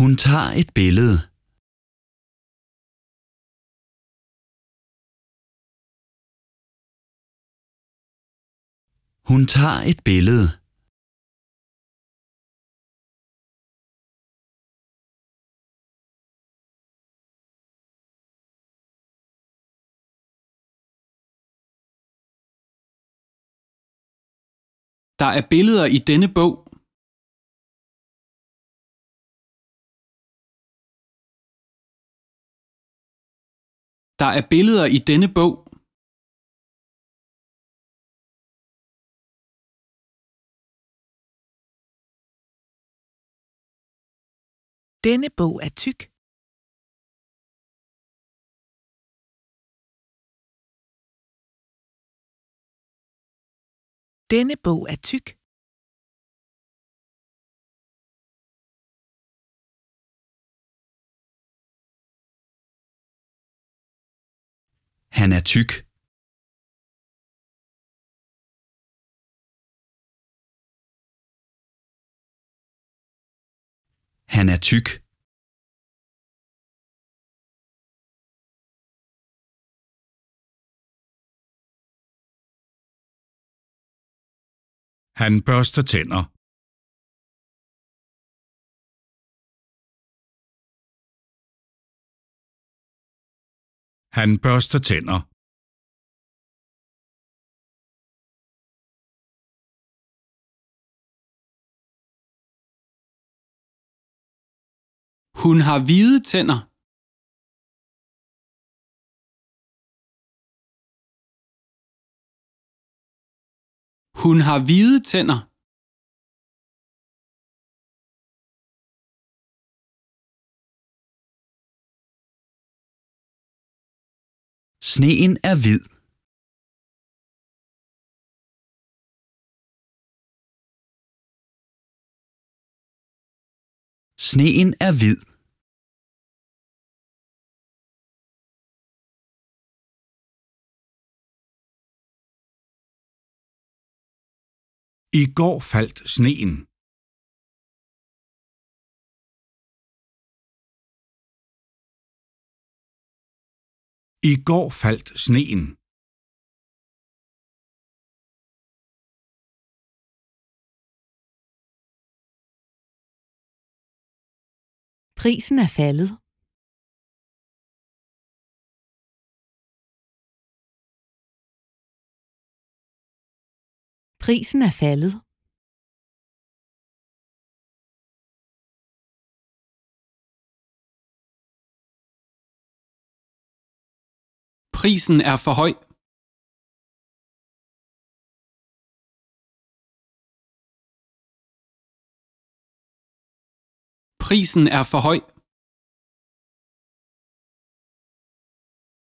Hun tager et billede. Hun tager et billede. Der er billeder i denne bog. Der er billeder i denne bog. Denne bog er tyk. Denne bog er tyk. Han er tyk. Han er tyk. Han børster tænder. Han børster tænder. Hun har hvide tænder. Hun har hvide tænder. Sneen er hvid. Sneen er hvid. I går faldt sneen. I går faldt sneen. Prisen er faldet. Prisen er faldet. Prisen er for høj. Prisen er for høj.